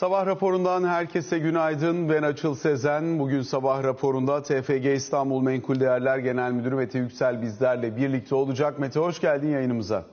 Sabah raporundan herkese günaydın. Ben Açıl Sezen. Bugün sabah raporunda TFG İstanbul Menkul Değerler Genel Müdürü Mete Yüksel bizlerle birlikte olacak. Mete hoş geldin yayınımıza.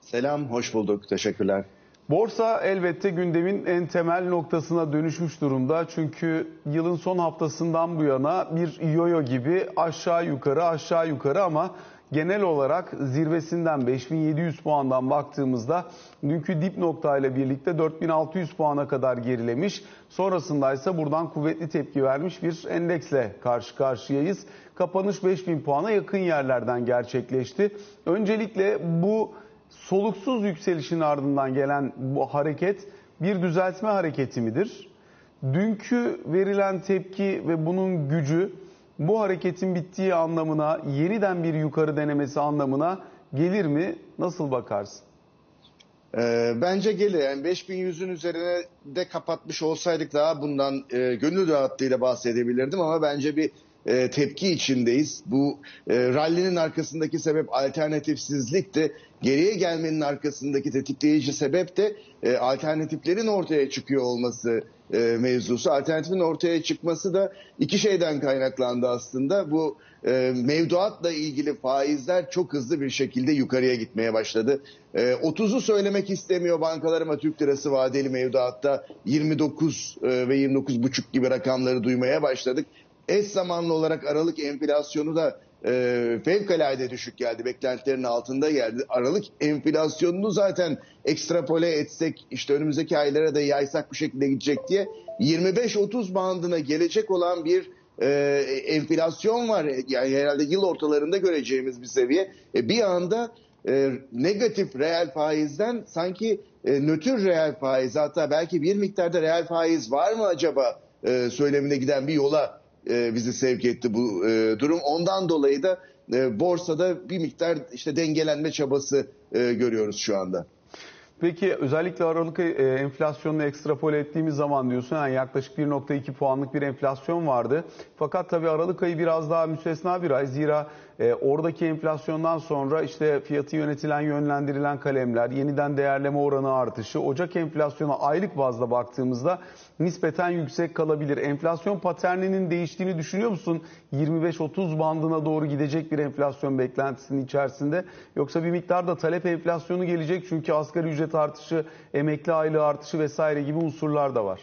Selam, hoş bulduk. Teşekkürler. Borsa elbette gündemin en temel noktasına dönüşmüş durumda. Çünkü yılın son haftasından bu yana bir yoyo gibi aşağı yukarı aşağı yukarı ama genel olarak zirvesinden 5700 puandan baktığımızda dünkü dip noktayla birlikte 4600 puana kadar gerilemiş. Sonrasında ise buradan kuvvetli tepki vermiş bir endeksle karşı karşıyayız. Kapanış 5000 puana yakın yerlerden gerçekleşti. Öncelikle bu soluksuz yükselişin ardından gelen bu hareket bir düzeltme hareketi midir? Dünkü verilen tepki ve bunun gücü bu hareketin bittiği anlamına, yeniden bir yukarı denemesi anlamına gelir mi? Nasıl bakarsın? Ee, bence gelir. Yani 5100'ün üzerine de kapatmış olsaydık daha bundan e, gönül rahatlığıyla bahsedebilirdim ama bence bir e, tepki içindeyiz. Bu e, rallinin arkasındaki sebep alternatifsizlikti. Geriye gelmenin arkasındaki tetikleyici sebep de e, alternatiflerin ortaya çıkıyor olması e, mevzusu. Alternatifin ortaya çıkması da iki şeyden kaynaklandı aslında. Bu e, mevduatla ilgili faizler çok hızlı bir şekilde yukarıya gitmeye başladı. E, 30'u söylemek istemiyor bankalar ama Türk lirası vadeli mevduatta 29 e, ve 29,5 gibi rakamları duymaya başladık. Eş zamanlı olarak Aralık enflasyonu da e, fevkalade düşük geldi. Beklentilerin altında geldi. Aralık enflasyonunu zaten ekstrapole etsek işte önümüzdeki aylara da yaysak bu şekilde gidecek diye 25-30 bandına gelecek olan bir e, enflasyon var. Yani herhalde yıl ortalarında göreceğimiz bir seviye. E, bir anda e, negatif reel faizden sanki e, nötr reel faiz hatta belki bir miktarda reel faiz var mı acaba e, söylemine giden bir yola e, bizi sevk etti bu e, durum. Ondan dolayı da e, borsada bir miktar işte dengelenme çabası e, görüyoruz şu anda. Peki özellikle Aralık e, enflasyonunu ekstrapole ettiğimiz zaman diyorsun yani yaklaşık 1.2 puanlık bir enflasyon vardı. Fakat tabii Aralık ayı biraz daha müstesna bir ay. Zira e, oradaki enflasyondan sonra işte fiyatı yönetilen yönlendirilen kalemler, yeniden değerleme oranı artışı, Ocak enflasyona aylık bazda baktığımızda nispeten yüksek kalabilir. Enflasyon paterninin değiştiğini düşünüyor musun? 25-30 bandına doğru gidecek bir enflasyon beklentisinin içerisinde. Yoksa bir miktar da talep enflasyonu gelecek çünkü asgari ücret artışı, emekli aylığı artışı vesaire gibi unsurlar da var.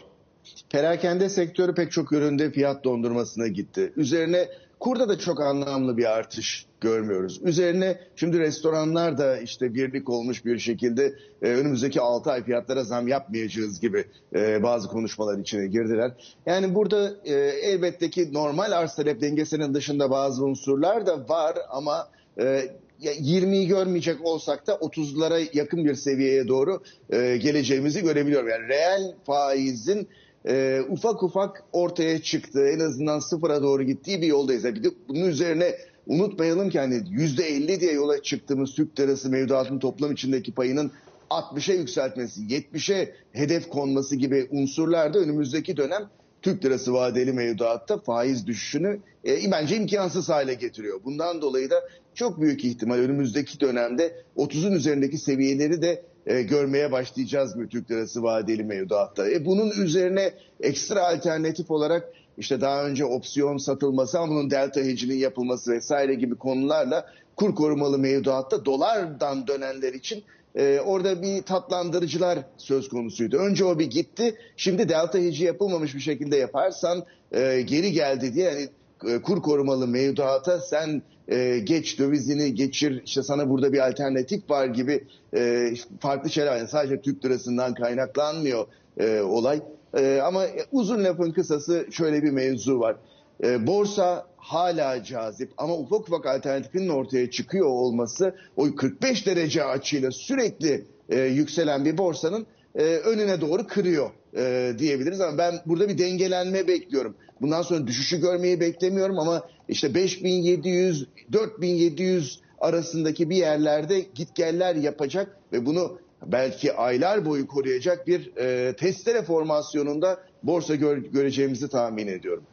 Perakende sektörü pek çok üründe fiyat dondurmasına gitti. Üzerine kurda da çok anlamlı bir artış görmüyoruz. Üzerine şimdi restoranlar da işte birlik olmuş bir şekilde e, önümüzdeki 6 ay fiyatlara zam yapmayacağız gibi e, bazı konuşmalar içine girdiler. Yani burada e, elbette ki normal arz talep dengesinin dışında bazı unsurlar da var ama e, 20'yi görmeyecek olsak da 30'lara yakın bir seviyeye doğru e, geleceğimizi görebiliyorum. Yani reel faizin e, ufak ufak ortaya çıktı. En azından sıfıra doğru gittiği bir yoldayız. Bir de bunun üzerine unutmayalım ki hani %50 diye yola çıktığımız Türk lirası mevduatın toplam içindeki payının 60'a yükseltmesi, 70'e hedef konması gibi unsurlar da önümüzdeki dönem Türk lirası vadeli mevduatta faiz düşüşünü e, bence imkansız hale getiriyor. Bundan dolayı da çok büyük ihtimal önümüzdeki dönemde 30'un üzerindeki seviyeleri de e, görmeye başlayacağız bu Türk lirası vadeli mevduatta. E, bunun üzerine ekstra alternatif olarak işte daha önce opsiyon satılması ama bunun delta hedge'inin yapılması vesaire gibi konularla kur korumalı mevduatta dolardan dönenler için e, orada bir tatlandırıcılar söz konusuydu. Önce o bir gitti. Şimdi delta hedge'i yapılmamış bir şekilde yaparsan e, geri geldi diye yani e, kur korumalı mevduata sen e, geç dövizini geçir işte sana burada bir alternatif var gibi e, farklı şeyler yani sadece Türk lirasından kaynaklanmıyor e, olay. E, ama uzun lafın kısası şöyle bir mevzu var. E, borsa hala cazip ama ufak ufak alternatifinin ortaya çıkıyor olması o 45 derece açıyla sürekli e, yükselen bir borsanın e, önüne doğru kırıyor e, diyebiliriz ama ben burada bir dengelenme bekliyorum. Bundan sonra düşüşü görmeyi beklemiyorum ama işte 5700 4700 arasındaki bir yerlerde gitgeller yapacak ve bunu belki aylar boyu koruyacak bir e, testere formasyonunda borsa gör, göreceğimizi tahmin ediyorum.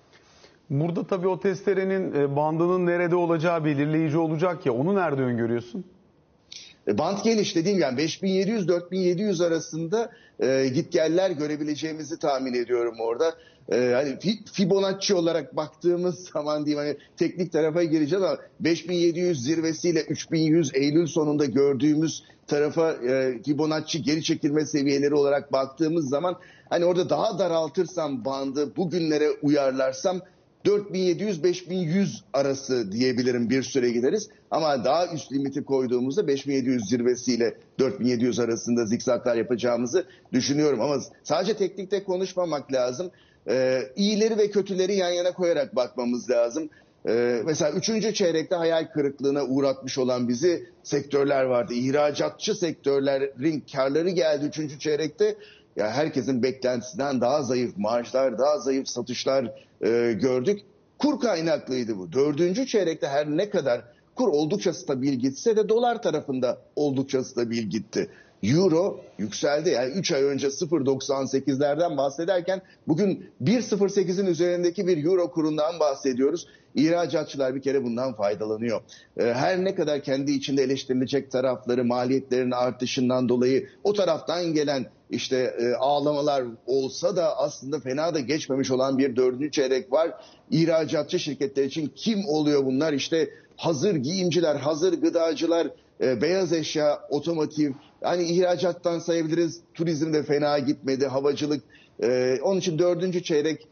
Burada tabii o testerenin e, bandının nerede olacağı belirleyici olacak ya onu nerede öngörüyorsun? E, bant geniş dediğim yani 5700-4700 arasında e, gitgeller görebileceğimizi tahmin ediyorum orada. E, hani Fibonacci olarak baktığımız zaman diyeyim hani teknik tarafa gireceğiz ama 5700 zirvesiyle 3100 Eylül sonunda gördüğümüz tarafa e, Fibonacci geri çekilme seviyeleri olarak baktığımız zaman hani orada daha daraltırsam bandı bugünlere uyarlarsam 4700-5100 arası diyebilirim bir süre gideriz. Ama daha üst limiti koyduğumuzda 5700 zirvesiyle 4700 arasında zikzaklar yapacağımızı düşünüyorum. Ama sadece teknikte konuşmamak lazım. Ee, iyileri ve kötüleri yan yana koyarak bakmamız lazım. Ee, mesela üçüncü çeyrekte hayal kırıklığına uğratmış olan bizi sektörler vardı. İhracatçı sektörlerin karları geldi üçüncü çeyrekte. Ya herkesin beklentisinden daha zayıf marjlar, daha zayıf satışlar e, gördük. Kur kaynaklıydı bu. Dördüncü çeyrekte her ne kadar kur oldukça stabil gitse de dolar tarafında oldukça stabil gitti. Euro yükseldi. Yani 3 ay önce 0.98'lerden bahsederken bugün 1.08'in üzerindeki bir euro kurundan bahsediyoruz. İhracatçılar bir kere bundan faydalanıyor. Ee, her ne kadar kendi içinde eleştirilecek tarafları maliyetlerin artışından dolayı o taraftan gelen işte e, ağlamalar olsa da aslında fena da geçmemiş olan bir dördüncü çeyrek var. İhracatçı şirketler için kim oluyor bunlar? İşte hazır giyimciler, hazır gıdacılar, e, beyaz eşya, otomotiv, yani ihracattan sayabiliriz. Turizm de fena gitmedi, havacılık. E, onun için dördüncü çeyrek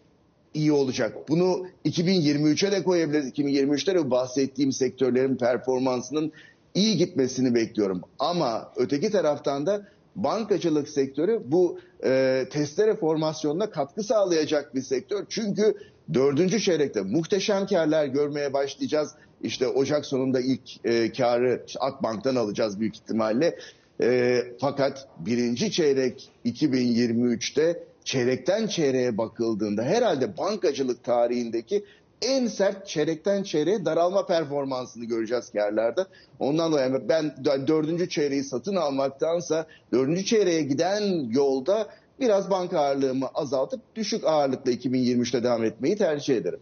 iyi olacak. Bunu 2023'e de koyabiliriz. 2023'te de bahsettiğim sektörlerin performansının iyi gitmesini bekliyorum. Ama öteki taraftan da bankacılık sektörü bu e, testere formasyonuna katkı sağlayacak bir sektör. Çünkü dördüncü çeyrekte muhteşem karlar görmeye başlayacağız. İşte Ocak sonunda ilk e, karı Akbank'tan alacağız büyük ihtimalle. E, fakat birinci çeyrek 2023'te çeyrekten çeyreğe bakıldığında herhalde bankacılık tarihindeki en sert çeyrekten çeyreğe daralma performansını göreceğiz karlarda. Ondan dolayı ben dördüncü çeyreği satın almaktansa dördüncü çeyreğe giden yolda biraz banka ağırlığımı azaltıp düşük ağırlıkla 2023'te devam etmeyi tercih ederim.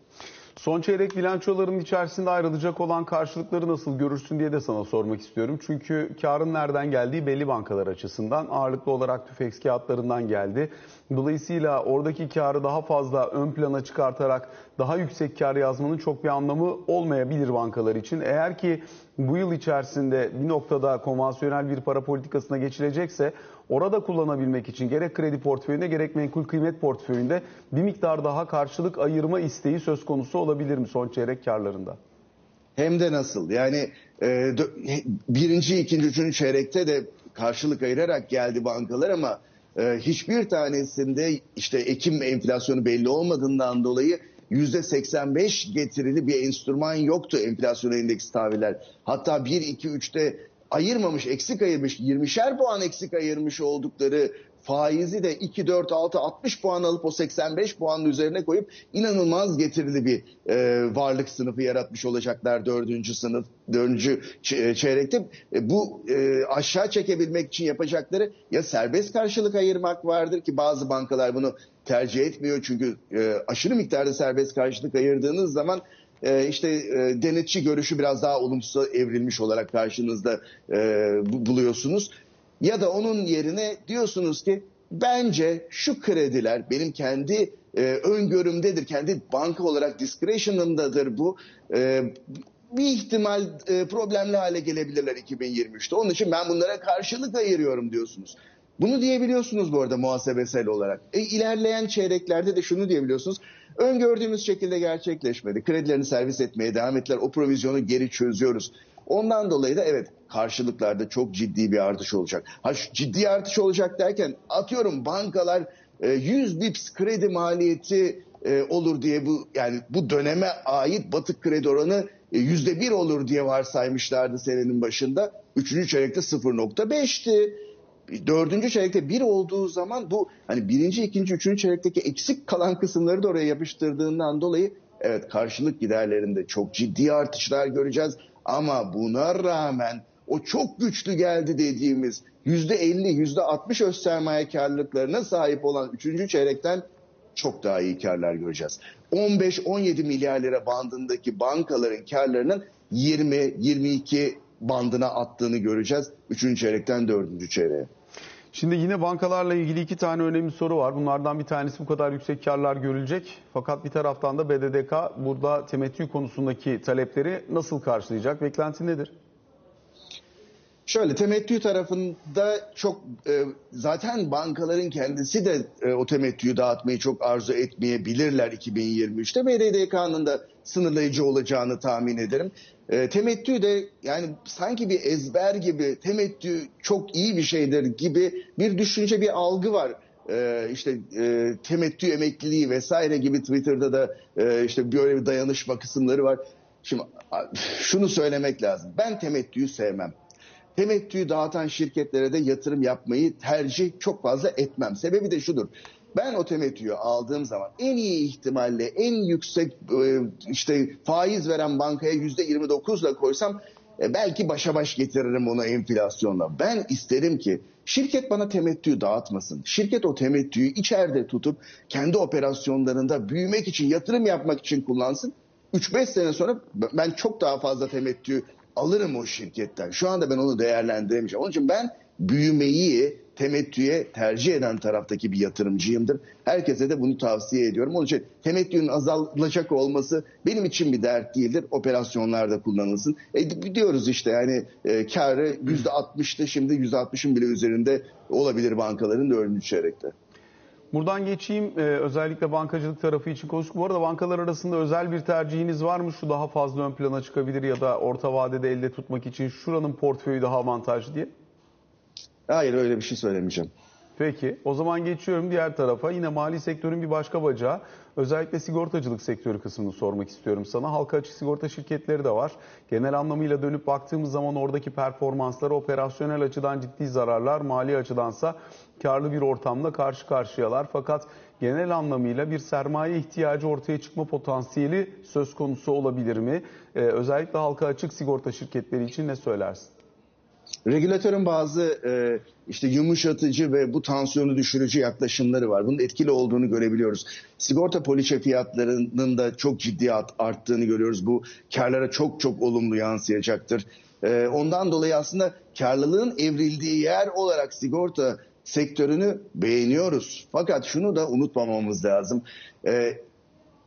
Son çeyrek bilançoların içerisinde ayrılacak olan karşılıkları nasıl görürsün diye de sana sormak istiyorum. Çünkü karın nereden geldiği belli bankalar açısından ağırlıklı olarak tüfeks kağıtlarından geldi. Dolayısıyla oradaki karı daha fazla ön plana çıkartarak daha yüksek kar yazmanın çok bir anlamı olmayabilir bankalar için. Eğer ki bu yıl içerisinde bir noktada konvansiyonel bir para politikasına geçilecekse orada kullanabilmek için gerek kredi portföyünde gerek menkul kıymet portföyünde bir miktar daha karşılık ayırma isteği söz konusu olabilir mi son çeyrek karlarında? Hem de nasıl? Yani e, birinci, ikinci, üçüncü çeyrekte de karşılık ayırarak geldi bankalar ama e, hiçbir tanesinde işte Ekim enflasyonu belli olmadığından dolayı %85 getirili bir enstrüman yoktu enflasyon endeksi tahviller. Hatta 1, 2, 3'te ayırmamış, eksik ayırmış, 20'şer puan eksik ayırmış oldukları faizi de 2, 4, 6, 60 puan alıp o 85 puanın üzerine koyup inanılmaz getirili bir e, varlık sınıfı yaratmış olacaklar dördüncü sınıf, dördüncü çeyrekte. E, bu e, aşağı çekebilmek için yapacakları ya serbest karşılık ayırmak vardır ki bazı bankalar bunu tercih etmiyor çünkü e, aşırı miktarda serbest karşılık ayırdığınız zaman e, işte e, denetçi görüşü biraz daha olumsuz evrilmiş olarak karşınızda e, buluyorsunuz. Ya da onun yerine diyorsunuz ki bence şu krediler benim kendi e, öngörümdedir, kendi banka olarak discretion'ımdadır bu. E, bir ihtimal e, problemli hale gelebilirler 2023'te. Onun için ben bunlara karşılık ayırıyorum diyorsunuz. Bunu diyebiliyorsunuz bu arada muhasebesel olarak. E, ilerleyen çeyreklerde de şunu diyebiliyorsunuz. Öngördüğümüz şekilde gerçekleşmedi. Kredilerini servis etmeye devam ettiler. O provizyonu geri çözüyoruz. Ondan dolayı da evet karşılıklarda çok ciddi bir artış olacak. Ha ciddi artış olacak derken atıyorum bankalar 100 e, bips kredi maliyeti e, olur diye bu yani bu döneme ait batık kredi oranı e, yüzde bir olur diye varsaymışlardı senenin başında. Üçüncü çeyrekte 0.5'ti. Dördüncü çeyrekte bir olduğu zaman bu hani birinci, ikinci, üçüncü çeyrekteki eksik kalan kısımları da oraya yapıştırdığından dolayı evet karşılık giderlerinde çok ciddi artışlar göreceğiz. Ama buna rağmen o çok güçlü geldi dediğimiz yüzde elli, yüzde altmış öz sermaye karlılıklarına sahip olan üçüncü çeyrekten çok daha iyi karlar göreceğiz. 15-17 milyar lira bandındaki bankaların karlarının 20, 22, bandına attığını göreceğiz. Üçüncü çeyrekten dördüncü çeyreğe. Şimdi yine bankalarla ilgili iki tane önemli soru var. Bunlardan bir tanesi bu kadar yüksek karlar görülecek. Fakat bir taraftan da BDDK burada temettü konusundaki talepleri nasıl karşılayacak? Beklenti nedir? Şöyle temettü tarafında çok e, zaten bankaların kendisi de e, o temettüyü dağıtmayı çok arzu etmeyebilirler 2023'te. BDDK'nın da sınırlayıcı olacağını tahmin ederim. E, temettü de yani sanki bir ezber gibi temettü çok iyi bir şeydir gibi bir düşünce bir algı var. Ee, işte e, temettü emekliliği vesaire gibi Twitter'da da e, işte böyle bir dayanışma kısımları var. Şimdi şunu söylemek lazım. Ben temettüyü sevmem temettüyü dağıtan şirketlere de yatırım yapmayı tercih çok fazla etmem. Sebebi de şudur. Ben o temettüyü aldığım zaman en iyi ihtimalle en yüksek e, işte faiz veren bankaya yüzde 29 ile koysam e, belki başa baş getiririm onu enflasyonla. Ben isterim ki şirket bana temettüyü dağıtmasın. Şirket o temettüyü içeride tutup kendi operasyonlarında büyümek için, yatırım yapmak için kullansın. 3-5 sene sonra ben çok daha fazla temettü alırım o şirketten. Şu anda ben onu değerlendiremeyeceğim. Onun için ben büyümeyi temettüye tercih eden taraftaki bir yatırımcıyımdır. Herkese de bunu tavsiye ediyorum. Onun için temettünün azalacak olması benim için bir dert değildir. Operasyonlarda kullanılsın. E, diyoruz işte yani e, karı %60'tı şimdi %60'ın bile üzerinde olabilir bankaların dördüncü çeyrekte. Buradan geçeyim ee, özellikle bankacılık tarafı için konuştuk. Bu arada bankalar arasında özel bir tercihiniz var mı? Şu daha fazla ön plana çıkabilir ya da orta vadede elde tutmak için şuranın portföyü daha avantajlı diye. Hayır öyle bir şey söylemeyeceğim. Peki o zaman geçiyorum diğer tarafa. Yine mali sektörün bir başka bacağı. Özellikle sigortacılık sektörü kısmını sormak istiyorum sana. Halka açık sigorta şirketleri de var. Genel anlamıyla dönüp baktığımız zaman oradaki performansları operasyonel açıdan ciddi zararlar, mali açıdansa karlı bir ortamda karşı karşıyalar. Fakat genel anlamıyla bir sermaye ihtiyacı ortaya çıkma potansiyeli söz konusu olabilir mi? Ee, özellikle halka açık sigorta şirketleri için ne söylersin? Regülatörün bazı e, işte yumuşatıcı ve bu tansiyonu düşürücü yaklaşımları var. Bunun etkili olduğunu görebiliyoruz. Sigorta poliçe fiyatlarının da çok ciddi arttığını görüyoruz. Bu karlara çok çok olumlu yansıyacaktır. E, ondan dolayı aslında karlılığın evrildiği yer olarak sigorta sektörünü beğeniyoruz. Fakat şunu da unutmamamız lazım. E,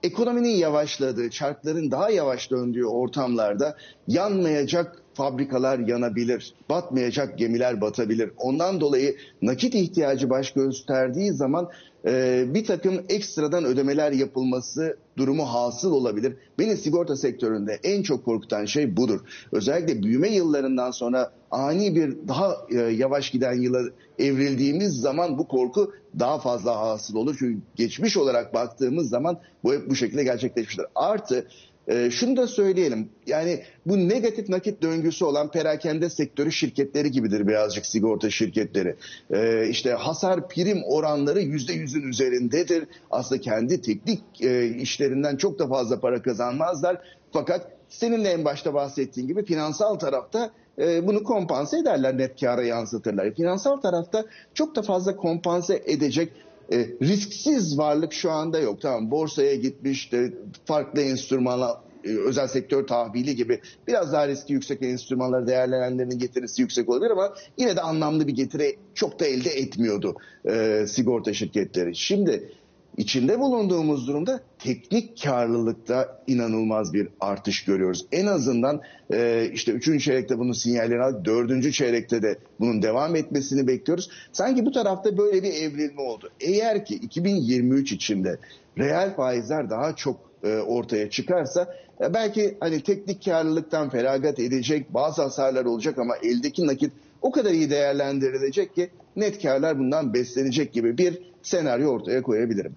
ekonominin yavaşladığı, çarkların daha yavaş döndüğü ortamlarda yanmayacak fabrikalar yanabilir, batmayacak gemiler batabilir. Ondan dolayı nakit ihtiyacı baş gösterdiği zaman e, bir takım ekstradan ödemeler yapılması durumu hasıl olabilir. Beni sigorta sektöründe en çok korkutan şey budur. Özellikle büyüme yıllarından sonra ani bir daha e, yavaş giden yıla evrildiğimiz zaman bu korku daha fazla hasıl olur. Çünkü geçmiş olarak baktığımız zaman bu hep bu şekilde gerçekleşmiştir. Artı e, şunu da söyleyelim. Yani bu negatif nakit döngüsü olan perakende sektörü şirketleri gibidir birazcık sigorta şirketleri. E, işte hasar prim oranları yüzde yüzün üzerindedir. Aslında kendi teknik e, işlerinden çok da fazla para kazanmazlar. Fakat senin de en başta bahsettiğin gibi finansal tarafta e, bunu kompanse ederler, net kâra yansıtırlar. Finansal tarafta çok da fazla kompanse edecek e, risksiz varlık şu anda yok. Tamam borsaya gitmiş de farklı enstrümanlar e, özel sektör tahvili gibi biraz daha riski yüksek enstrümanları değerlenenlerin getirisi yüksek olabilir ama yine de anlamlı bir getiri çok da elde etmiyordu e, sigorta şirketleri. Şimdi içinde bulunduğumuz durumda teknik karlılıkta inanılmaz bir artış görüyoruz. En azından e, işte üçüncü çeyrekte bunun sinyallerini aldık. Dördüncü çeyrekte de bunun devam etmesini bekliyoruz. Sanki bu tarafta böyle bir evrilme oldu. Eğer ki 2023 içinde reel faizler daha çok e, ortaya çıkarsa e, belki hani teknik karlılıktan feragat edecek bazı hasarlar olacak ama eldeki nakit o kadar iyi değerlendirilecek ki net karlar bundan beslenecek gibi bir senaryo ortaya koyabilirim.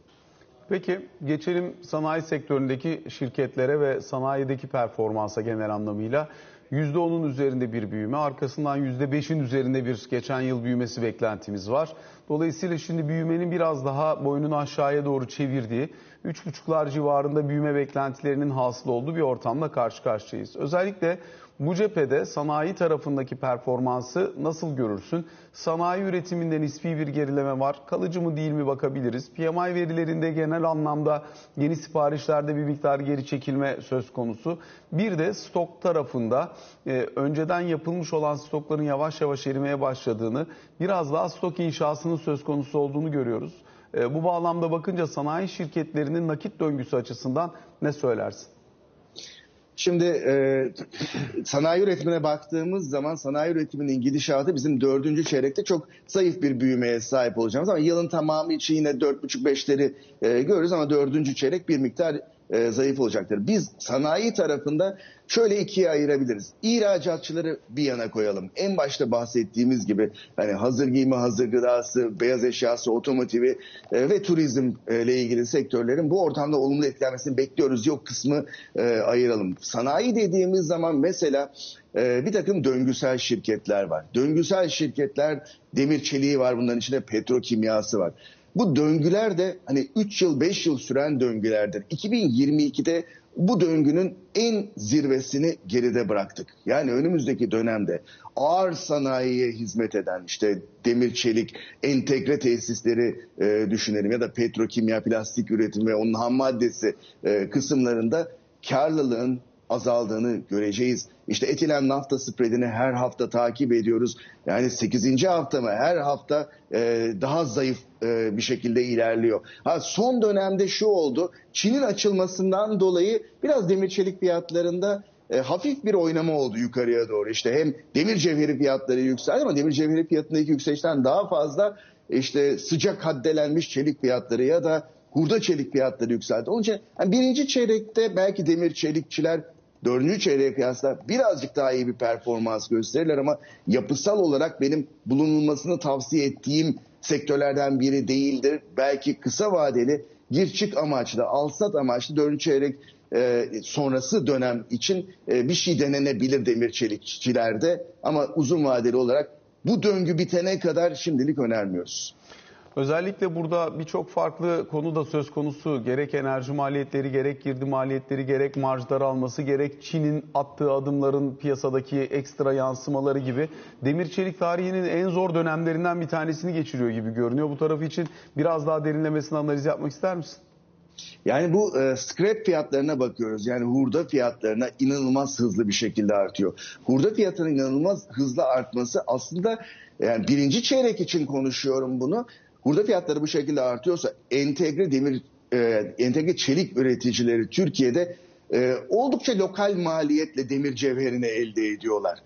Peki geçelim sanayi sektöründeki şirketlere ve sanayideki performansa genel anlamıyla. %10'un üzerinde bir büyüme, arkasından %5'in üzerinde bir geçen yıl büyümesi beklentimiz var. Dolayısıyla şimdi büyümenin biraz daha boynunu aşağıya doğru çevirdiği, 3,5'lar civarında büyüme beklentilerinin hasıl olduğu bir ortamla karşı karşıyayız. Özellikle Bu cephede sanayi tarafındaki performansı nasıl görürsün? Sanayi üretiminde nispi bir gerileme var. Kalıcı mı değil mi bakabiliriz. PMI verilerinde genel anlamda yeni siparişlerde bir miktar geri çekilme söz konusu. Bir de stok tarafında e, önceden yapılmış olan stokların yavaş yavaş erimeye başladığını, biraz daha stok inşasının söz konusu olduğunu görüyoruz. E, bu bağlamda bakınca sanayi şirketlerinin nakit döngüsü açısından ne söylersin? Şimdi e, sanayi üretimine baktığımız zaman sanayi üretiminin gidişatı bizim dördüncü çeyrekte çok zayıf bir büyümeye sahip olacağımız ama yılın tamamı için yine dört buçuk beşleri e, görürüz ama dördüncü çeyrek bir miktar e, zayıf olacaktır. Biz sanayi tarafında şöyle ikiye ayırabiliriz. İhracatçıları bir yana koyalım. En başta bahsettiğimiz gibi hani hazır giyimi, hazır gıdası, beyaz eşyası, otomotivi e, ve turizm e, ilgili sektörlerin bu ortamda olumlu etkilenmesini bekliyoruz. Yok kısmı e, ayıralım. Sanayi dediğimiz zaman mesela e, bir takım döngüsel şirketler var. Döngüsel şirketler demir çeliği var bunların içinde petrokimyası var. Bu döngüler de hani 3 yıl 5 yıl süren döngülerdir. 2022'de bu döngünün en zirvesini geride bıraktık. Yani önümüzdeki dönemde ağır sanayiye hizmet eden işte demir çelik entegre tesisleri e, düşünelim ya da petrokimya plastik üretimi ve onun ham maddesi e, kısımlarında karlılığın azaldığını göreceğiz. İşte etilen nafta spreadini her hafta takip ediyoruz. Yani 8. hafta mı her hafta e, daha zayıf e, bir şekilde ilerliyor. Ha, son dönemde şu oldu. Çin'in açılmasından dolayı biraz demir çelik fiyatlarında e, hafif bir oynama oldu yukarıya doğru. İşte hem demir cevheri fiyatları yükseldi ama demir cevheri fiyatındaki yükselişten daha fazla işte sıcak haddelenmiş çelik fiyatları ya da hurda çelik fiyatları yükseldi. Onun için yani birinci çeyrekte belki demir çelikçiler dördüncü çeyreğe kıyasla birazcık daha iyi bir performans gösterirler ama yapısal olarak benim bulunulmasını tavsiye ettiğim sektörlerden biri değildir. Belki kısa vadeli gir çık amaçlı, alsat amaçlı dördüncü çeyrek e, sonrası dönem için e, bir şey denenebilir demir çelikçilerde ama uzun vadeli olarak bu döngü bitene kadar şimdilik önermiyoruz. Özellikle burada birçok farklı konu da söz konusu. Gerek enerji maliyetleri, gerek girdi maliyetleri, gerek marj daralması, gerek Çin'in attığı adımların piyasadaki ekstra yansımaları gibi demir çelik tarihinin en zor dönemlerinden bir tanesini geçiriyor gibi görünüyor. Bu tarafı için biraz daha derinlemesine analiz yapmak ister misin? Yani bu e, scrap fiyatlarına bakıyoruz. Yani hurda fiyatlarına inanılmaz hızlı bir şekilde artıyor. Hurda fiyatının inanılmaz hızlı artması aslında yani birinci çeyrek için konuşuyorum bunu. Hurda fiyatları bu şekilde artıyorsa entegre demir, e, entegre çelik üreticileri Türkiye'de e, oldukça lokal maliyetle demir cevherini elde ediyorlar.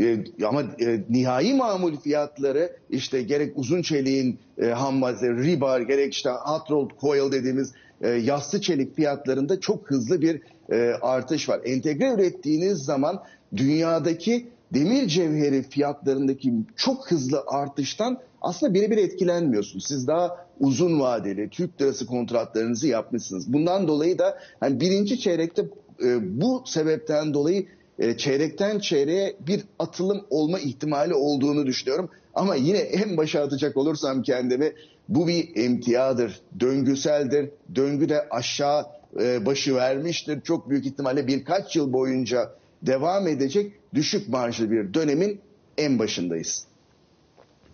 E, ama e, nihai mamul fiyatları işte gerek uzun çeliğin e, ham madde, rebar gerek işte hot rolled coil dediğimiz e, yassı çelik fiyatlarında çok hızlı bir e, artış var. Entegre ürettiğiniz zaman dünyadaki demir cevheri fiyatlarındaki çok hızlı artıştan aslında birebir etkilenmiyorsunuz. Siz daha uzun vadeli Türk lirası kontratlarınızı yapmışsınız. Bundan dolayı da hani birinci çeyrekte e, bu sebepten dolayı e, çeyrekten çeyreğe bir atılım olma ihtimali olduğunu düşünüyorum. Ama yine en başa atacak olursam kendimi bu bir emtiadır, döngüseldir. Döngü de aşağı e, başı vermiştir. Çok büyük ihtimalle birkaç yıl boyunca devam edecek düşük marjlı bir dönemin en başındayız.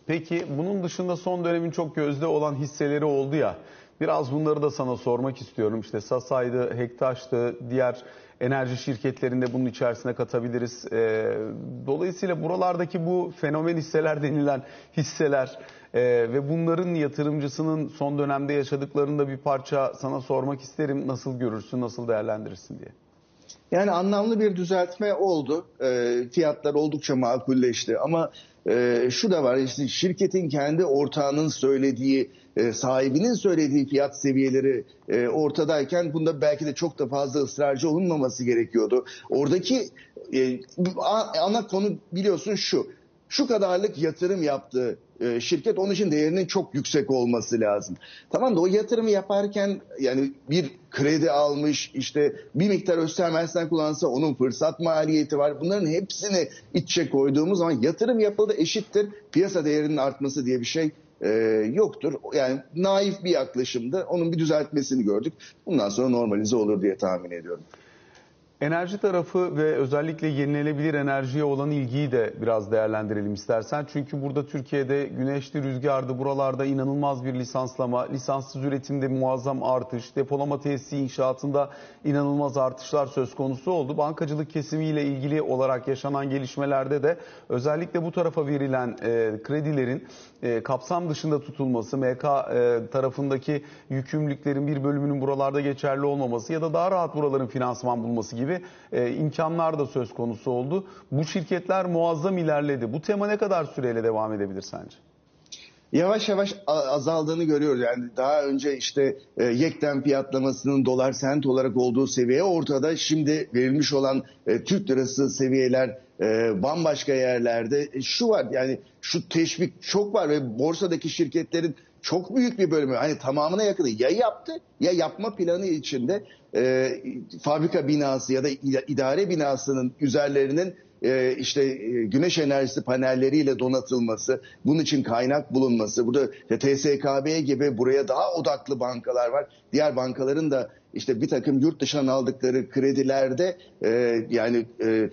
Peki bunun dışında son dönemin çok gözde olan hisseleri oldu ya. Biraz bunları da sana sormak istiyorum. İşte Sasay'dı, Hektaş'tı, diğer enerji şirketlerinde bunun içerisine katabiliriz. Ee, dolayısıyla buralardaki bu fenomen hisseler denilen hisseler e, ve bunların yatırımcısının son dönemde yaşadıklarını da bir parça sana sormak isterim. Nasıl görürsün, nasıl değerlendirirsin diye. Yani anlamlı bir düzeltme oldu. E, fiyatlar oldukça makulleşti ama e, şu da var işte şirketin kendi ortağının söylediği e, sahibinin söylediği fiyat seviyeleri e, ortadayken bunda belki de çok da fazla ısrarcı olunmaması gerekiyordu. Oradaki e, ana konu biliyorsun şu şu kadarlık yatırım yaptı e, şirket onun için değerinin çok yüksek olması lazım. Tamam da o yatırımı yaparken yani bir kredi almış işte bir miktar östermezden kullansa onun fırsat maliyeti var. Bunların hepsini içe koyduğumuz zaman yatırım yapıldı eşittir piyasa değerinin artması diye bir şey e, yoktur. Yani naif bir yaklaşımda onun bir düzeltmesini gördük. Bundan sonra normalize olur diye tahmin ediyorum. Enerji tarafı ve özellikle yenilenebilir enerjiye olan ilgiyi de biraz değerlendirelim istersen. Çünkü burada Türkiye'de güneşli, rüzgardı buralarda inanılmaz bir lisanslama, lisanssız üretimde muazzam artış, depolama tesisi inşaatında inanılmaz artışlar söz konusu oldu. Bankacılık kesimiyle ilgili olarak yaşanan gelişmelerde de özellikle bu tarafa verilen e, kredilerin e, kapsam dışında tutulması, MK e, tarafındaki yükümlülüklerin bir bölümünün buralarda geçerli olmaması ya da daha rahat buraların finansman bulması gibi e, imkanlar da söz konusu oldu. Bu şirketler muazzam ilerledi. Bu tema ne kadar süreyle devam edebilir sence? Yavaş yavaş azaldığını görüyoruz. Yani daha önce işte e, yekten fiyatlamasının dolar sent olarak olduğu seviye ortada. Şimdi verilmiş olan e, Türk lirası seviyeler e, bambaşka yerlerde. E, şu var yani şu teşvik çok var ve borsadaki şirketlerin çok büyük bir bölümü hani tamamına yakını ya yaptı ya yapma planı içinde e, fabrika binası ya da idare binasının üzerlerinin e, işte e, güneş enerjisi panelleriyle donatılması, bunun için kaynak bulunması, burada TSKB gibi buraya daha odaklı bankalar var. Diğer bankaların da işte bir takım yurt dışından aldıkları kredilerde e, yani e,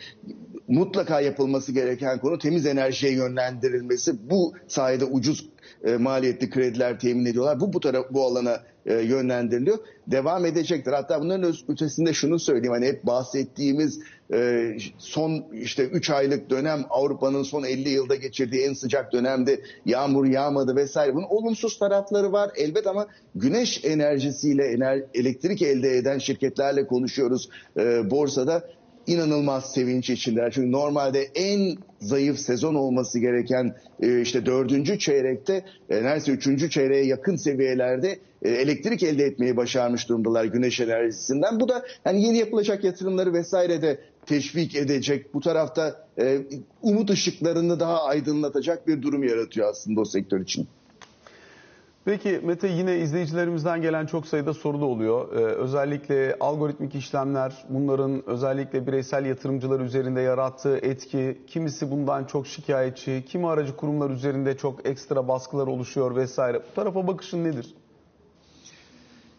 mutlaka yapılması gereken konu temiz enerjiye yönlendirilmesi. Bu sayede ucuz e, maliyetli krediler temin ediyorlar. Bu bu taraf bu alana e, yönlendiriliyor. Devam edecektir. Hatta bunların ötesinde şunu söyleyeyim. Hani hep bahsettiğimiz e, son işte 3 aylık dönem Avrupa'nın son 50 yılda geçirdiği en sıcak dönemde yağmur yağmadı vesaire. Bunun olumsuz tarafları var elbet ama güneş enerjisiyle ener, elektrik elde eden şirketlerle konuşuyoruz borsada inanılmaz sevinç içindeler. Çünkü normalde en zayıf sezon olması gereken e, işte dördüncü çeyrekte e, neredeyse üçüncü çeyreğe yakın seviyelerde e, elektrik elde etmeyi başarmış durumdalar güneş enerjisinden. Bu da yani yeni yapılacak yatırımları vesaire de teşvik edecek. Bu tarafta umut ışıklarını daha aydınlatacak bir durum yaratıyor aslında o sektör için. Peki Mete yine izleyicilerimizden gelen çok sayıda soru da oluyor. Ee, özellikle algoritmik işlemler, bunların özellikle bireysel yatırımcılar üzerinde yarattığı etki, kimisi bundan çok şikayetçi, kimi aracı kurumlar üzerinde çok ekstra baskılar oluşuyor vesaire. Bu tarafa bakışın nedir?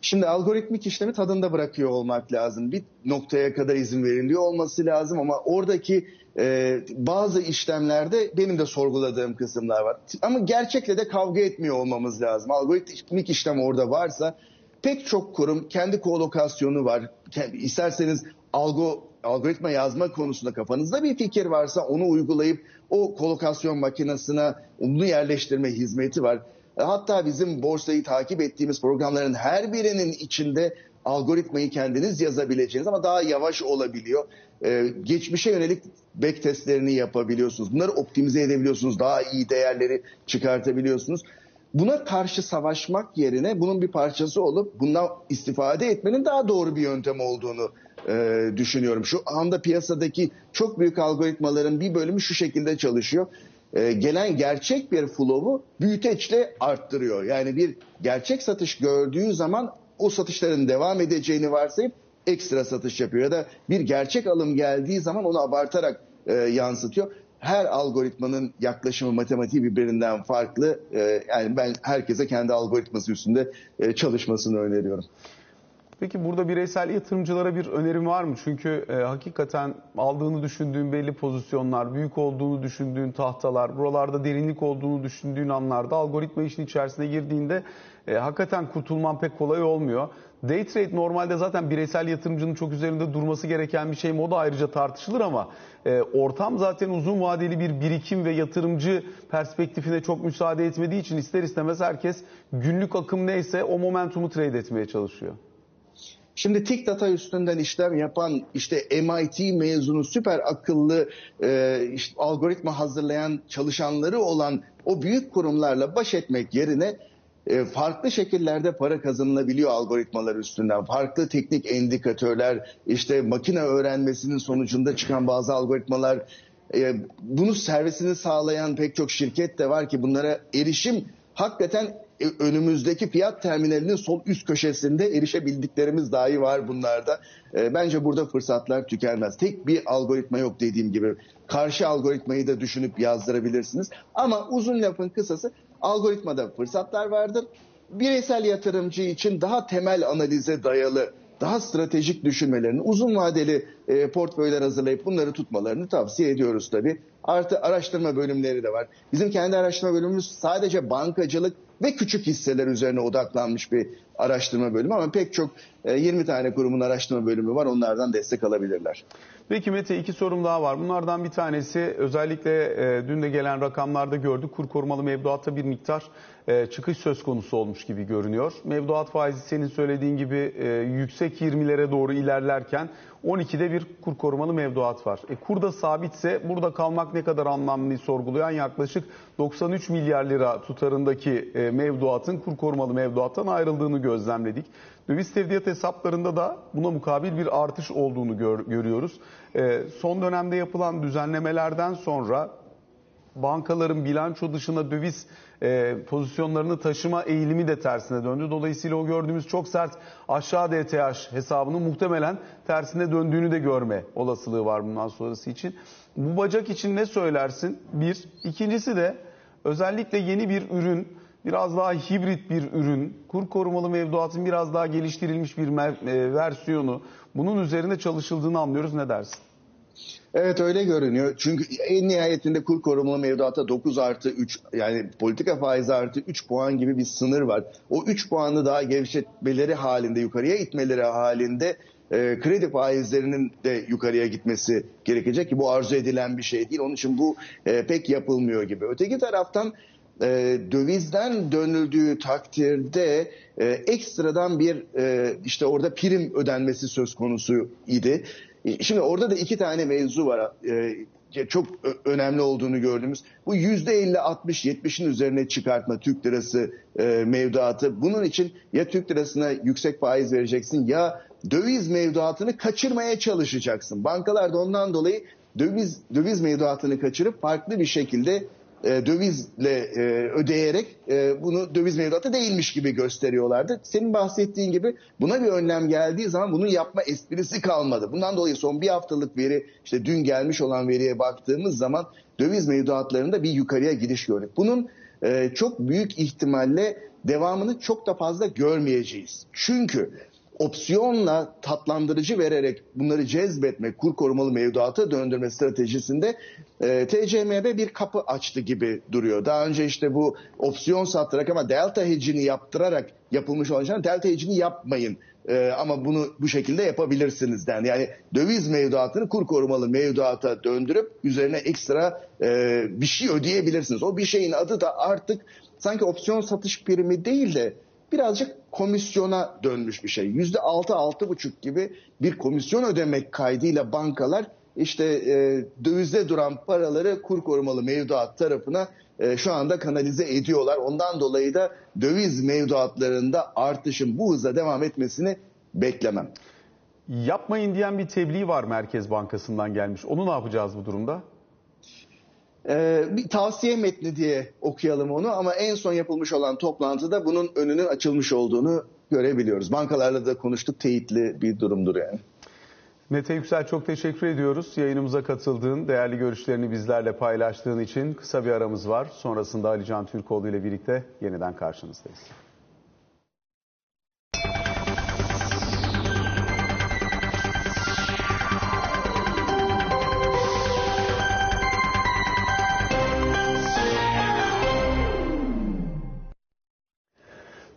Şimdi algoritmik işlemi tadında bırakıyor olmak lazım. Bir noktaya kadar izin veriliyor olması lazım ama oradaki e, bazı işlemlerde benim de sorguladığım kısımlar var. Ama gerçekle de kavga etmiyor olmamız lazım. Algoritmik işlem orada varsa pek çok kurum kendi kolokasyonu var. İsterseniz algo algoritma yazma konusunda kafanızda bir fikir varsa onu uygulayıp o kolokasyon makinesine onu yerleştirme hizmeti var. Hatta bizim borsayı takip ettiğimiz programların her birinin içinde algoritmayı kendiniz yazabileceğiniz ama daha yavaş olabiliyor. Ee, geçmişe yönelik back testlerini yapabiliyorsunuz. Bunları optimize edebiliyorsunuz. Daha iyi değerleri çıkartabiliyorsunuz. Buna karşı savaşmak yerine bunun bir parçası olup bundan istifade etmenin daha doğru bir yöntem olduğunu e, düşünüyorum. Şu anda piyasadaki çok büyük algoritmaların bir bölümü şu şekilde çalışıyor. E, gelen gerçek bir flow'u büyüteçle arttırıyor. Yani bir gerçek satış gördüğü zaman o satışların devam edeceğini varsayıp ekstra satış yapıyor ya da bir gerçek alım geldiği zaman onu abartarak e, yansıtıyor. Her algoritmanın yaklaşımı matematiği birbirinden farklı. E, yani ben herkese kendi algoritması üstünde e, çalışmasını öneriyorum. Peki burada bireysel yatırımcılara bir önerim var mı? Çünkü e, hakikaten aldığını düşündüğün belli pozisyonlar, büyük olduğunu düşündüğün tahtalar, buralarda derinlik olduğunu düşündüğün anlarda algoritma işin içerisine girdiğinde e, hakikaten kurtulman pek kolay olmuyor. Day trade normalde zaten bireysel yatırımcının çok üzerinde durması gereken bir şey mi? O da ayrıca tartışılır ama e, ortam zaten uzun vadeli bir birikim ve yatırımcı perspektifine çok müsaade etmediği için ister istemez herkes günlük akım neyse o momentumu trade etmeye çalışıyor. Şimdi Tik Data üstünden işlem yapan işte MIT mezunu süper akıllı e, işte, algoritma hazırlayan çalışanları olan o büyük kurumlarla baş etmek yerine e, farklı şekillerde para kazanılabiliyor algoritmalar üstünden. Farklı teknik indikatörler, işte makine öğrenmesinin sonucunda çıkan bazı algoritmalar, e, bunu servisini sağlayan pek çok şirket de var ki bunlara erişim hakikaten önümüzdeki fiyat terminalinin sol üst köşesinde erişebildiklerimiz dahi var bunlarda. bence burada fırsatlar tükenmez. Tek bir algoritma yok dediğim gibi. Karşı algoritmayı da düşünüp yazdırabilirsiniz. Ama uzun lafın kısası algoritmada fırsatlar vardır. Bireysel yatırımcı için daha temel analize dayalı daha stratejik düşünmelerini, uzun vadeli e, portföyler hazırlayıp bunları tutmalarını tavsiye ediyoruz tabii. Artı araştırma bölümleri de var. Bizim kendi araştırma bölümümüz sadece bankacılık ve küçük hisseler üzerine odaklanmış bir araştırma bölümü ama pek çok e, 20 tane kurumun araştırma bölümü var. Onlardan destek alabilirler. Peki Mete iki sorum daha var. Bunlardan bir tanesi özellikle e, dün de gelen rakamlarda gördük. Kur korumalı mevduatta bir miktar e, çıkış söz konusu olmuş gibi görünüyor. Mevduat faizi senin söylediğin gibi e, yüksek 20'lere doğru ilerlerken 12'de bir kur korumalı mevduat var. E, kur da sabitse burada kalmak ne kadar anlamlı sorgulayan yaklaşık 93 milyar lira tutarındaki e, mevduatın kur korumalı mevduattan ayrıldığını gözlemledik. Döviz tevdiat hesaplarında da buna mukabil bir artış olduğunu gör, görüyoruz. E, son dönemde yapılan düzenlemelerden sonra bankaların bilanço dışına döviz e, pozisyonlarını taşıma eğilimi de tersine döndü. Dolayısıyla o gördüğümüz çok sert aşağı DTH hesabının muhtemelen tersine döndüğünü de görme olasılığı var bundan sonrası için. Bu bacak için ne söylersin? Bir. İkincisi de özellikle yeni bir ürün, biraz daha hibrit bir ürün, kur korumalı mevduatın biraz daha geliştirilmiş bir e, versiyonu bunun üzerinde çalışıldığını anlıyoruz. Ne dersin? Evet öyle görünüyor. Çünkü en nihayetinde kur korumalı mevduatta 9 artı 3 yani politika faizi artı 3 puan gibi bir sınır var. O 3 puanı daha gevşetmeleri halinde yukarıya itmeleri halinde e, kredi faizlerinin de yukarıya gitmesi gerekecek ki bu arzu edilen bir şey değil. Onun için bu e, pek yapılmıyor gibi. Öteki taraftan e, dövizden dönüldüğü takdirde e, ekstradan bir e, işte orada prim ödenmesi söz konusu idi. E, Şimdi orada da iki tane mevzu var. E, çok önemli olduğunu gördüğümüz. Bu yüzde 50-60-70'in üzerine çıkartma Türk lirası e, mevduatı. Bunun için ya Türk lirasına yüksek faiz vereceksin ya döviz mevduatını kaçırmaya çalışacaksın. Bankalar da ondan dolayı döviz döviz mevduatını kaçırıp farklı bir şekilde e, dövizle e, ödeyerek e, bunu döviz mevduatı değilmiş gibi gösteriyorlardı. Senin bahsettiğin gibi buna bir önlem geldiği zaman bunun yapma esprisi kalmadı. Bundan dolayı son bir haftalık veri işte dün gelmiş olan veriye baktığımız zaman döviz mevduatlarında bir yukarıya gidiş gördük. Bunun e, çok büyük ihtimalle devamını çok da fazla görmeyeceğiz. Çünkü opsiyonla tatlandırıcı vererek bunları cezbetme, kur korumalı mevduata döndürme stratejisinde e, TCMB bir kapı açtı gibi duruyor. Daha önce işte bu opsiyon sattırarak ama delta hedge'ini yaptırarak yapılmış olacağını delta hedge'ini yapmayın. E, ama bunu bu şekilde yapabilirsiniz den. Yani döviz mevduatını kur korumalı mevduata döndürüp üzerine ekstra e, bir şey ödeyebilirsiniz. O bir şeyin adı da artık sanki opsiyon satış primi değil de birazcık komisyona dönmüş bir şey. Yüzde altı, altı buçuk gibi bir komisyon ödemek kaydıyla bankalar işte e, dövizde duran paraları kur korumalı mevduat tarafına e, şu anda kanalize ediyorlar. Ondan dolayı da döviz mevduatlarında artışın bu hızla devam etmesini beklemem. Yapmayın diyen bir tebliğ var Merkez Bankası'ndan gelmiş. Onu ne yapacağız bu durumda? Ee, bir tavsiye metni diye okuyalım onu ama en son yapılmış olan toplantıda bunun önünün açılmış olduğunu görebiliyoruz. Bankalarla da konuştuk teyitli bir durumdur yani. Mete Yüksel çok teşekkür ediyoruz. Yayınımıza katıldığın, değerli görüşlerini bizlerle paylaştığın için kısa bir aramız var. Sonrasında Ali Can Türkoğlu ile birlikte yeniden karşınızdayız.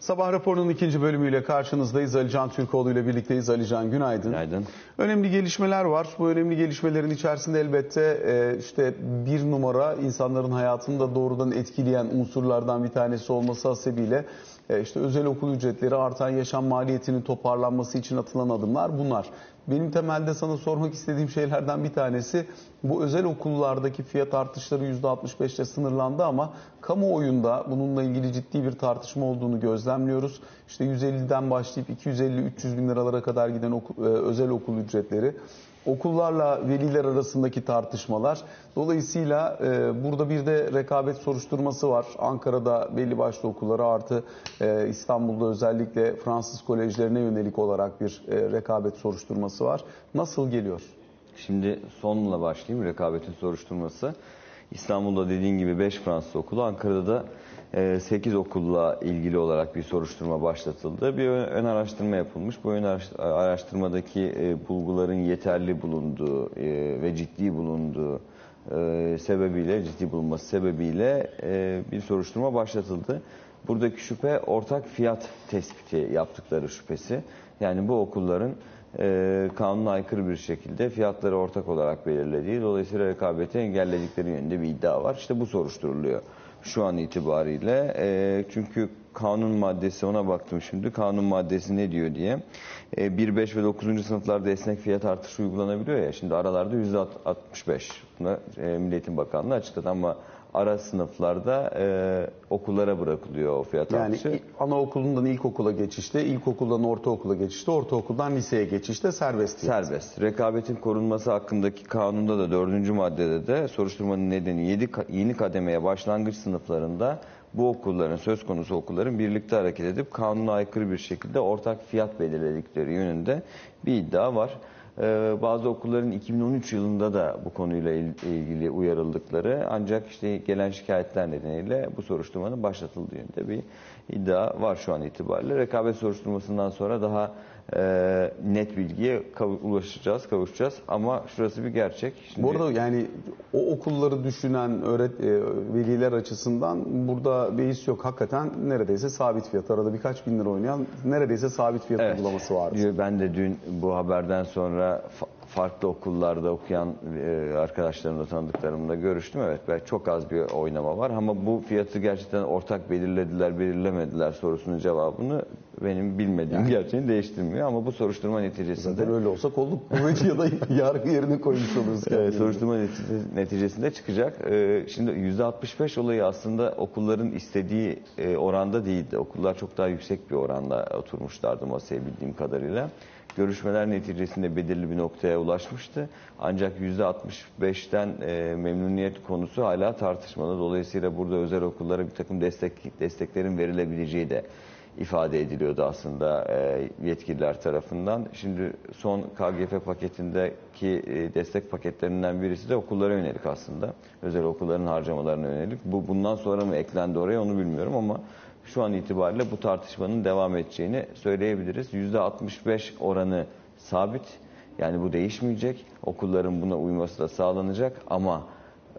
Sabah raporunun ikinci bölümüyle karşınızdayız. Ali Can Türkoğlu ile birlikteyiz. Ali Can günaydın. Günaydın. Önemli gelişmeler var. Bu önemli gelişmelerin içerisinde elbette e, işte bir numara insanların hayatını da doğrudan etkileyen unsurlardan bir tanesi olması hasebiyle e, işte özel okul ücretleri, artan yaşam maliyetinin toparlanması için atılan adımlar bunlar. Benim temelde sana sormak istediğim şeylerden bir tanesi bu özel okullardaki fiyat artışları %65'le sınırlandı ama kamuoyunda bununla ilgili ciddi bir tartışma olduğunu gözlemliyoruz. İşte 150'den başlayıp 250-300 bin liralara kadar giden oku- e, özel okul ücretleri okullarla veliler arasındaki tartışmalar. Dolayısıyla e, burada bir de rekabet soruşturması var. Ankara'da belli başlı okullara artı e, İstanbul'da özellikle Fransız kolejlerine yönelik olarak bir e, rekabet soruşturması var. Nasıl geliyor? Şimdi sonla başlayayım rekabetin soruşturması. İstanbul'da dediğin gibi 5 Fransız okulu, Ankara'da da 8 okulla ilgili olarak bir soruşturma başlatıldı. Bir ön araştırma yapılmış. Bu ön araş- araştırmadaki e, bulguların yeterli bulunduğu e, ve ciddi bulunduğu e, sebebiyle, ciddi bulunması sebebiyle e, bir soruşturma başlatıldı. Buradaki şüphe ortak fiyat tespiti yaptıkları şüphesi. Yani bu okulların e, kanuna aykırı bir şekilde fiyatları ortak olarak belirlediği, dolayısıyla rekabeti engelledikleri yönünde bir iddia var. İşte bu soruşturuluyor şu an itibariyle. E, çünkü kanun maddesi ona baktım şimdi. Kanun maddesi ne diyor diye. E, 1, 5 ve 9. sınıflarda esnek fiyat artışı uygulanabiliyor ya. Şimdi aralarda %65. Bunu e, Milli Eğitim Bakanlığı açıkladı ama ara sınıflarda e, okullara bırakılıyor o fiyat Yani artışı. i- anaokulundan ilkokula geçişte, ilkokuldan ortaokula geçişte, ortaokuldan liseye geçişte serbest. Serbest. Rekabetin korunması hakkındaki kanunda da dördüncü maddede de soruşturmanın nedeni yedi yeni kademeye başlangıç sınıflarında bu okulların, söz konusu okulların birlikte hareket edip kanuna aykırı bir şekilde ortak fiyat belirledikleri yönünde bir iddia var. Ee, bazı okulların 2013 yılında da bu konuyla il- ilgili uyarıldıkları ancak işte gelen şikayetler nedeniyle bu soruşturmanın başlatıldığı yönünde bir iddia var şu an itibariyle. Rekabet soruşturmasından sonra daha e, net bilgiye kav- ulaşacağız, kavuşacağız ama şurası bir gerçek. Şimdi, Bu arada yani o okulları düşünen öğret, e, veliler açısından burada beis yok. Hakikaten neredeyse sabit fiyat. Arada birkaç bin lira oynayan neredeyse sabit fiyat Evet. uygulaması. Diyor, Ben de dün bu haberden sonra farklı okullarda okuyan e, arkadaşlarımla, tanıdıklarımla görüştüm. Evet belki çok az bir oynama var ama bu fiyatı gerçekten ortak belirlediler, belirlemediler sorusunun cevabını benim bilmediğim gerçeğini değiştirmiyor. Ama bu soruşturma neticesinde Zaten öyle olsa kolluk kuvveti ya da yargı yerine koymuş oluruz. Kendimizi. soruşturma netice- neticesinde çıkacak. Ee, Şimdi %65 olayı aslında okulların istediği e, oranda değildi. Okullar çok daha yüksek bir oranda oturmuşlardı masaya bildiğim kadarıyla. Görüşmeler neticesinde belirli bir noktaya ulaşmıştı. Ancak %65'ten e, memnuniyet konusu hala tartışmalı. Dolayısıyla burada özel okullara bir takım destek desteklerin verilebileceği de ifade ediliyordu aslında e, yetkililer tarafından. Şimdi son KGF paketindeki e, destek paketlerinden birisi de okullara yönelik aslında. Özel okulların harcamalarına yönelik. Bu bundan sonra mı eklendi oraya onu bilmiyorum ama şu an itibariyle bu tartışmanın devam edeceğini söyleyebiliriz. %65 oranı sabit. Yani bu değişmeyecek. Okulların buna uyması da sağlanacak ama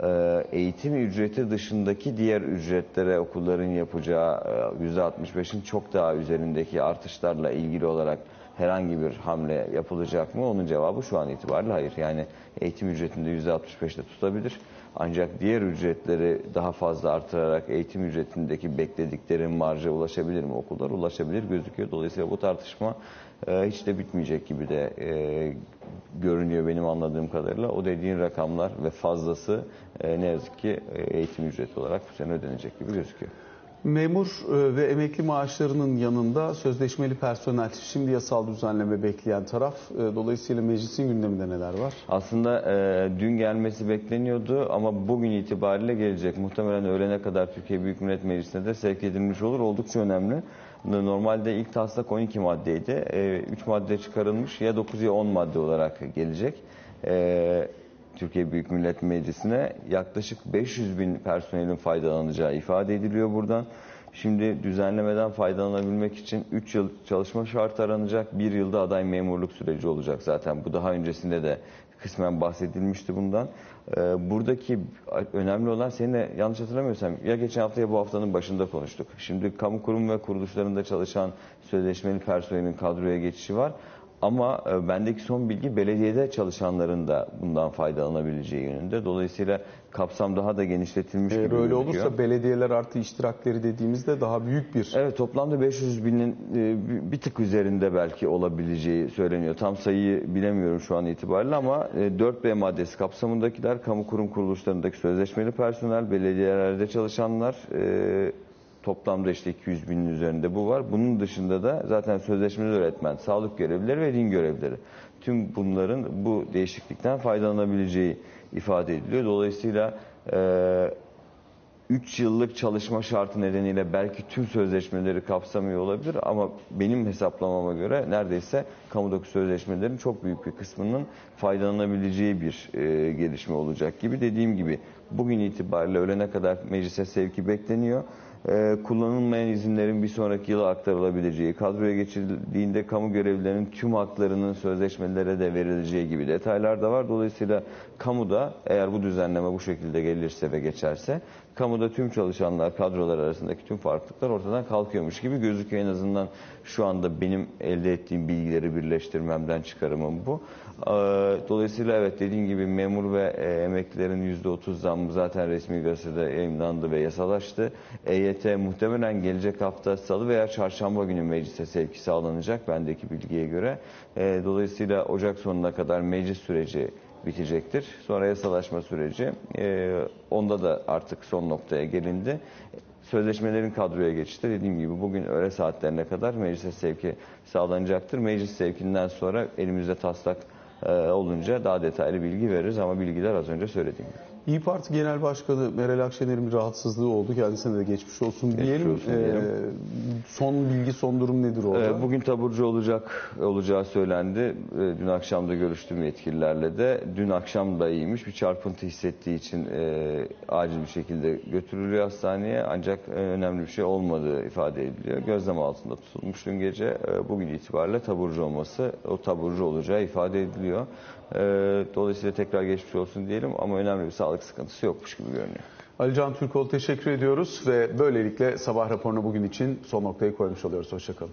e, eğitim ücreti dışındaki diğer ücretlere okulların yapacağı e, %65'in çok daha üzerindeki artışlarla ilgili olarak herhangi bir hamle yapılacak mı? Onun cevabı şu an itibariyle hayır. Yani eğitim ücretinde %65'te tutabilir. Ancak diğer ücretleri daha fazla artırarak eğitim ücretindeki bekledikleri marja ulaşabilir mi okullar? Ulaşabilir gözüküyor. Dolayısıyla bu tartışma e, hiç de bitmeyecek gibi de e, görünüyor benim anladığım kadarıyla. O dediğin rakamlar ve fazlası e, ne yazık ki eğitim ücreti olarak bu sene ödenecek gibi gözüküyor. Memur e, ve emekli maaşlarının yanında sözleşmeli personel şimdi yasal düzenleme bekleyen taraf. E, Dolayısıyla meclisin gündeminde neler var? Aslında e, dün gelmesi bekleniyordu ama bugün itibariyle gelecek. Muhtemelen öğlene kadar Türkiye Büyük Millet Meclisi'ne de sevk edilmiş olur. Oldukça önemli. Normalde ilk taslak 12 maddeydi. 3 madde çıkarılmış ya 9 ya 10 madde olarak gelecek. E, Türkiye Büyük Millet Meclisi'ne yaklaşık 500 bin personelin faydalanacağı ifade ediliyor buradan. Şimdi düzenlemeden faydalanabilmek için 3 yıl çalışma şartı aranacak, 1 yılda aday memurluk süreci olacak zaten. Bu daha öncesinde de kısmen bahsedilmişti bundan. Ee, buradaki önemli olan seninle yanlış hatırlamıyorsam ya geçen hafta ya bu haftanın başında konuştuk. Şimdi kamu kurum ve kuruluşlarında çalışan sözleşmeli personelin kadroya geçişi var. Ama e, bendeki son bilgi belediyede çalışanların da bundan faydalanabileceği yönünde. Dolayısıyla kapsam daha da genişletilmiş Eğer gibi öyle gözüküyor. olursa belediyeler artı iştirakleri dediğimizde daha büyük bir Evet toplamda 500 binin e, bir- bir tık üzerinde belki olabileceği söyleniyor. Tam sayıyı bilemiyorum şu an itibariyle ama e, 4B maddesi kapsamındakiler kamu kurum kuruluşlarındaki sözleşmeli personel, belediyelerde çalışanlar e, toplamda işte 200 binin üzerinde bu var. Bunun dışında da zaten sözleşmeli öğretmen, sağlık görevlileri ve din görevlileri. Tüm bunların bu değişiklikten faydalanabileceği ifade ediliyor. Dolayısıyla e, 3 yıllık çalışma şartı nedeniyle belki tüm sözleşmeleri kapsamıyor olabilir ama benim hesaplamama göre neredeyse kamudaki sözleşmelerin çok büyük bir kısmının faydalanabileceği bir e, gelişme olacak gibi. Dediğim gibi bugün itibariyle ölene kadar meclise sevki bekleniyor. E, kullanılmayan izinlerin bir sonraki yıla aktarılabileceği, kadroya geçildiğinde kamu görevlilerinin tüm haklarının sözleşmelere de verileceği gibi detaylar da var. Dolayısıyla kamuda eğer bu düzenleme bu şekilde gelirse ve geçerse kamuda tüm çalışanlar, kadrolar arasındaki tüm farklılıklar ortadan kalkıyormuş gibi gözüküyor. En azından şu anda benim elde ettiğim bilgileri birleştirmemden çıkarımım bu. Ee, Dolayısıyla evet dediğim gibi memur ve e, emeklilerin %30 zammı zaten resmi gazetede yayınlandı ve yasalaştı. EYT muhtemelen gelecek hafta salı veya çarşamba günü meclise sevki sağlanacak bendeki bilgiye göre. Ee, Dolayısıyla Ocak sonuna kadar meclis süreci bitecektir. Sonra yasalaşma süreci. e, onda da artık son noktaya gelindi. Sözleşmelerin kadroya geçişte dediğim gibi bugün öğle saatlerine kadar meclise sevki sağlanacaktır. Meclis sevkinden sonra elimizde taslak e, olunca daha detaylı bilgi veririz ama bilgiler az önce söylediğim gibi. İyi Parti Genel Başkanı Meral Akşener'in bir rahatsızlığı oldu. Kendisine de geçmiş olsun diyelim. olsun Ee, diyelim. son bilgi, son durum nedir orada? Ee, Bugün taburcu olacak olacağı söylendi. Ee, Dün akşam da görüştüm yetkililerle de. Dün akşam da iyiymiş. Bir çarpıntı hissettiği için e, acil bir şekilde götürülüyor hastaneye. Ancak e, önemli bir şey olmadığı ifade ediliyor. Gözlem altında tutulmuş dün gece. E, bugün itibariyle taburcu olması, o taburcu olacağı ifade ediliyor. E, dolayısıyla tekrar geçmiş olsun diyelim ama önemli bir sağlık sıkıntısı yokmuş gibi görünüyor. Ali Türkoğlu teşekkür ediyoruz ve böylelikle sabah raporunu bugün için son noktayı koymuş oluyoruz. Hoşçakalın.